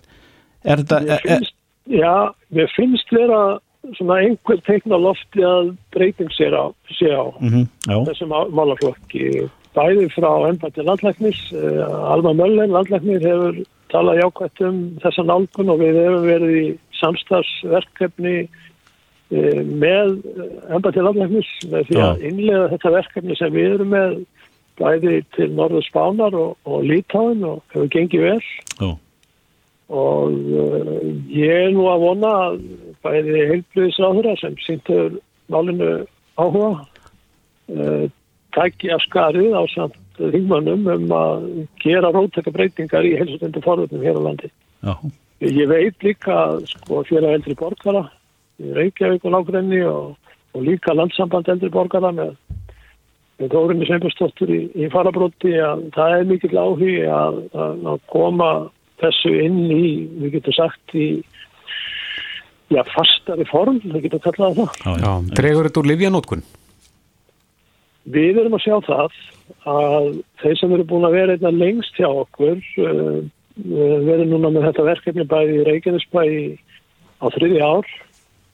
Er þetta já, mér finnst vera svona einhver teikna lofti að breyting sér á, sé á mm já, þessum má- málaflokki bæði frá ennbætti landlæknis uh, Alma Möller landlæknir hefur talað jákvæmt um þessa nálgun og við hefum verið í samstagsverkefni uh, með ennbætti landlæknis með því að innlega þetta verkefni sem við erum með bæði til Norður Spánar og, og Lítáin og hefur gengið vel. Já, og uh, ég er nú að vona að bæði heilblöðisráðura sem sýntur málinu áhuga uh, að skarið á samt ringmannum um að gera róttaka breytingar í helsutundu forðunum hér á landi. já, Ég veit líka að sko fyrir eldri borgara Reykjavík og nákvæmni og, og líka landsamband eldri borgara með, með Þórinni Sveinbjörnsdóttur í, í farabróti að það er mikill áhugi að, að, að koma þessu inn í, við getum sagt í já, fastari form, við getum kallað það. já, Já, dregur þetta úr livjanótkun? Við erum að sjá það að þeir sem eru búin að vera einna lengst hjá okkur uh, verður núna með þetta verkefni bæði í Reykjanesbæ á þriði ár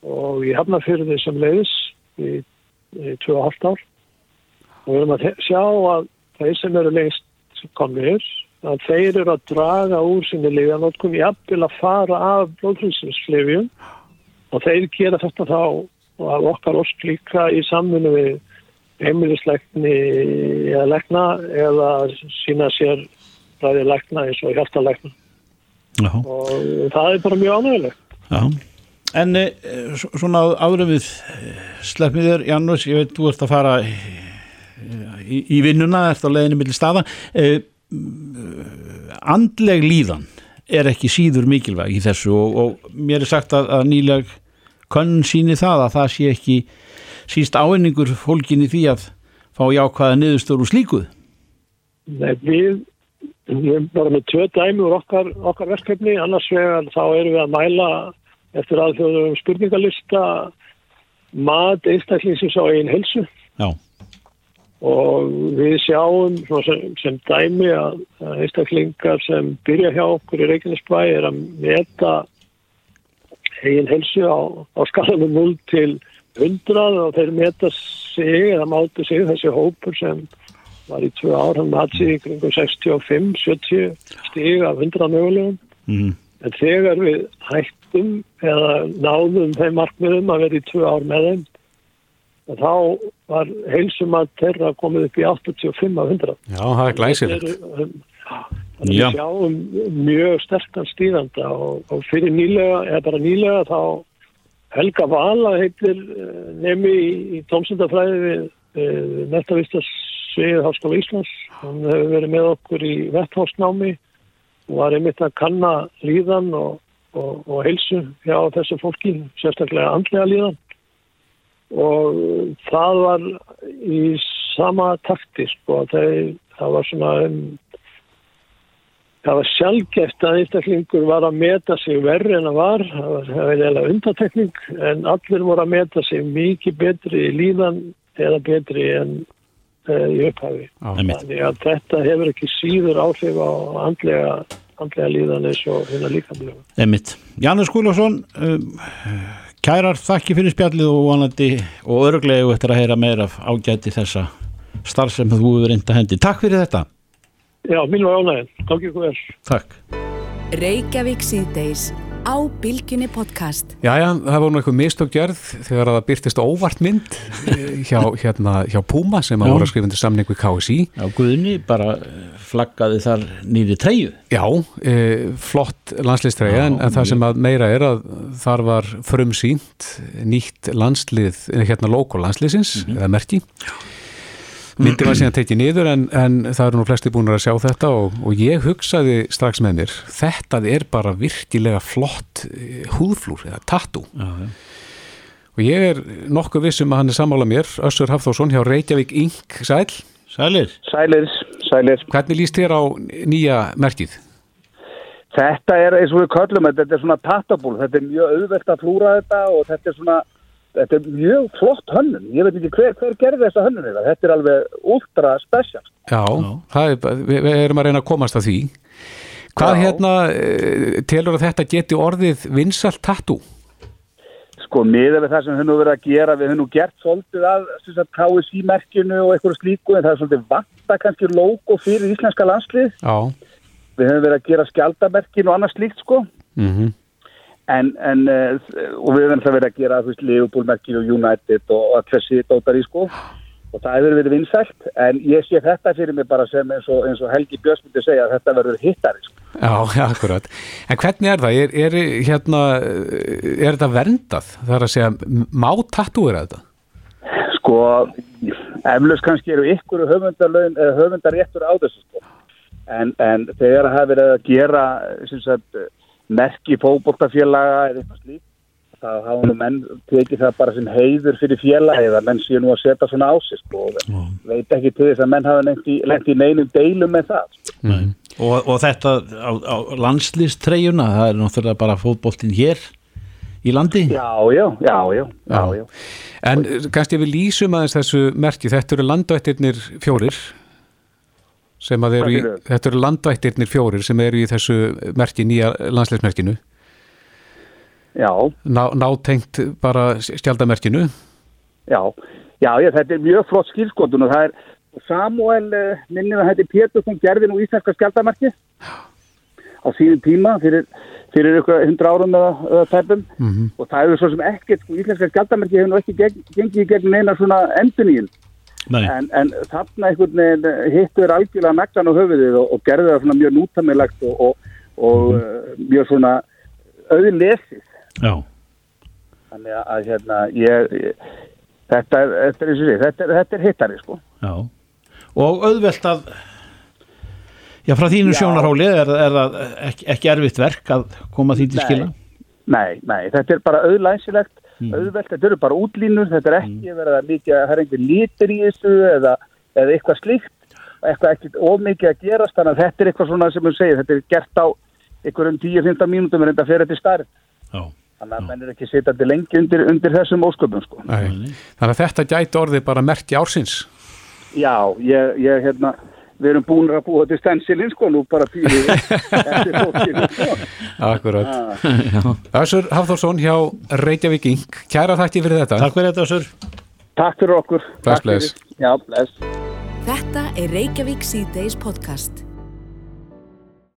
og í Hafnarfyrði sem leiðis í, í 2,5 ár og við erum að sjá að þeir sem eru lengst komnir að þeir eru að draga úr sinni liðanótkun jafnvel að fara af blóðfrýsinsflifjum og þeir gera þetta þá og að okkar osk líka í samfunnu við heimilisleikni eða leikna eða sína sér ræði leikna eins og hjartalegna og það er bara mjög ánægilegt. já. En e, svona áður við sleppið þér, Janus, ég veit, þú ert að fara í, í, í vinnuna, ert á leiðinni milli staða. Andleg líðan er ekki síður mikilvæg í þessu og, og mér er sagt að, að nýleg könn síni það að það sé ekki síst áinningur fólkin í því að fá jákvæða niðurstöru slíkuð. Nei, við, við erum bara með tvö dæmi úr okkar, okkar verkefni, annars vegar þá erum við að mæla eftir aðfjóðum spurningalista mat einstaklingsins á einn helsu Já, og við sjáum sem, sem dæmi að einstaklingar sem byrja hjá okkur í Reykjanesbæ er að meta eigin helsu á, á skalanum 0 til 100 og þeir meta sig eða mátu sig þessi hópur sem var í tvö ár, hann mat sig í kringum 65-70 stig af 100 mögulegum. Mm, en þegar við hættum eða náðum þeim markmiðum að vera í tvö ár með þeim þá var heilsum að þeirra komið upp í 85 af 100 Já, það er glæsilegt. Er, um, Þannig Já. við sjáum mjög sterkan stíðanda og, og fyrir nýlega, eða bara nýlega þá Helga Vala heitir eh, nemi í, í tómsundafræði við, við nettavistasvið Háskóla Íslands. Hún hefur verið með okkur í vetthósnámi og var einmitt að kanna líðan og, og, og heilsu hjá þessu fólki, sérstaklega andlega líðan. Og það var í sama takti, sko, þeir, það var svona um það var sjálfgeft að einstaklingur var að meta sig verri en það var, það var, eða undatekning, en allir voru að meta sig mikið betri í líðan eða betri en í upphafi. Þannig að þetta hefur ekki síður áhrif á andlega, andlega líðan eins og hérna líkamlega. Emmitt. Janus Guðlásson um, kærar þakki fyrir spjallið og vonandi og örglegu eftir að heyra meira af ágæti þessa starf sem þú hefur reynda hendi. Takk fyrir þetta. Já, mín var ánæginn. Takk ykkur vel. Takk. Á Bilginni podcast. Jæja, það voru nú eitthvað mistök gerð þegar að það byrtist óvart mynd eh, hjá, *laughs* hérna, hjá Puma sem að Já. voru að skrifa undir samning við KSI. Já, Guðni bara eh, flaggaði þar nýri treyju. Já, e, flott landslistræja en, en það sem að meira er að þar var frumsýnt nýtt landslið, hérna logo landsliðsins, eða merki. Myndi var síðan tekið niður en, en það eru nú flesti búin að sjá þetta og, og ég hugsaði strax með mér, þetta er bara virkilega flott eh, húðflúr eða tattoo. Já, já. Og ég er nokkuð viss um að hann er sammála mér, Össur Hafþórsson hjá Reykjavík Inc. Sæl. Sælir. Sælir, sælir. Hvernig líst þér á nýja merkið? Þetta er eins og við köllum þetta, þetta er svona tattabúl, þetta er mjög auðvelt að flúra þetta og þetta er svona, þetta er mjög flott hönnun. Ég veit ekki hver, hver gerði þessa hönnun þetta, þetta er alveg ultra special. Já, það er, við, við erum að reyna að komast að því. Hvað Já. hérna eh, telur að þetta geti orðið vinsalt tattoo? Sko, miða við það sem nú verið að gera, við nú gert svolítið að KSI-merkinu og eitthvað slíku, en það er svolítið vanta kannski logo fyrir íslenska landslið. Já. Við höfum verið að gera skjaldamerkin og annað slíkt, sko. Mm En, en, uh, og við höfum alltaf verið að gera, þú veist, Liverpool-merkinu og United og, og þessi dótar í, sko. Og það hefur verið vinsælt, en ég sé þetta fyrir mig bara sem eins og, eins og Helgi Björns myndi segja að þetta verður hittari, sko. Já, akkurat. En hvernig er það? Er, er, hérna, er þetta verndað? Það er að segja, má tattúera þetta? Sko, eflaust kannski eru ykkur höfundarlaun, eh, höfundaréttur á þessu sko. En, en þegar það hafi verið að gera sem sagt, merki fótboltafélaga eða eitthvað slíkt, þá hafa nú menn tekið það bara sem heiður fyrir félagi eða menn séu nú að setja svona á sig sko, og veit ekki til þess að menn hafa lent í, neinum deilum með það. Mm. Og, og þetta á, á landslýstreyjuna, það er náttúrulega bara fótboltinn hér í landi. Já, já, já, já, já, já. En kannski við lýsum aðeins þessu merki, þetta eru landvættirnir fjórir sem að eru í, þetta eru landvættirnir fjórir sem eru í þessu merki, nýja landsleismerkinu Já, ná, nátengt bara skjaldamerkinu Já, já, já, þetta er mjög flott skilskotun og það er Samuel, uh, minnið að þetta er Pétur sem gerði nú íslenska skjaldamarki á síðan tíma fyrir, fyrir ykkur hundra árum eða, eða tæpum. Mhm. og það hefur svo sem ekkert, sko, íslenska skjaldamarki hefur nú ekki geng, gengið gegn neina svona Nei. En, en þarna einhvern veginn eh, hittu er algjörlega naglan á höfuðið og, og gerði það svona mjög nútamilagt og, og, og uh, mjög svona auðlesið Já. þannig að, hérna ég, ég þetta er, þetta er, þetta er, þetta er hittari sko Já. Og auðvelt að, já frá þínu Já. sjónarhóli er, er það ekki, ekki erfitt verk að koma því til skila? Nei, nei, þetta er bara auðlæsilegt, auðvelt, þetta eru bara útlínur, þetta er ekki verið að mikið, það er einhver litur í þessu eða, eða eitthvað slíkt, eitthvað ekki ómikið að gerast, þannig að þetta er eitthvað svona sem við segja, þetta er gert á einhverjum 10-15 mínútum en þetta fer þetta starf. Já. Þannig að menn er ekki sitandi lengi undir, undir þessum ósköpum, sko. Nei. Þannig að þetta gæti orðið bara merki ársins Já, ég, ég, hérna, við erum búin að búa til stensilinn, sko, nú bara pýrið eftir *laughs* fólkinu, sko. Akkurat Ah. *laughs* Össur Hafþórsson hjá Reykjavík Inc. Kæra þætti fyrir þetta Takk fyrir þetta Össur Takk fyrir okkur Bless, Takk fyrir. bless. Já, bless Þetta er Reykjavík síðdeis podcast.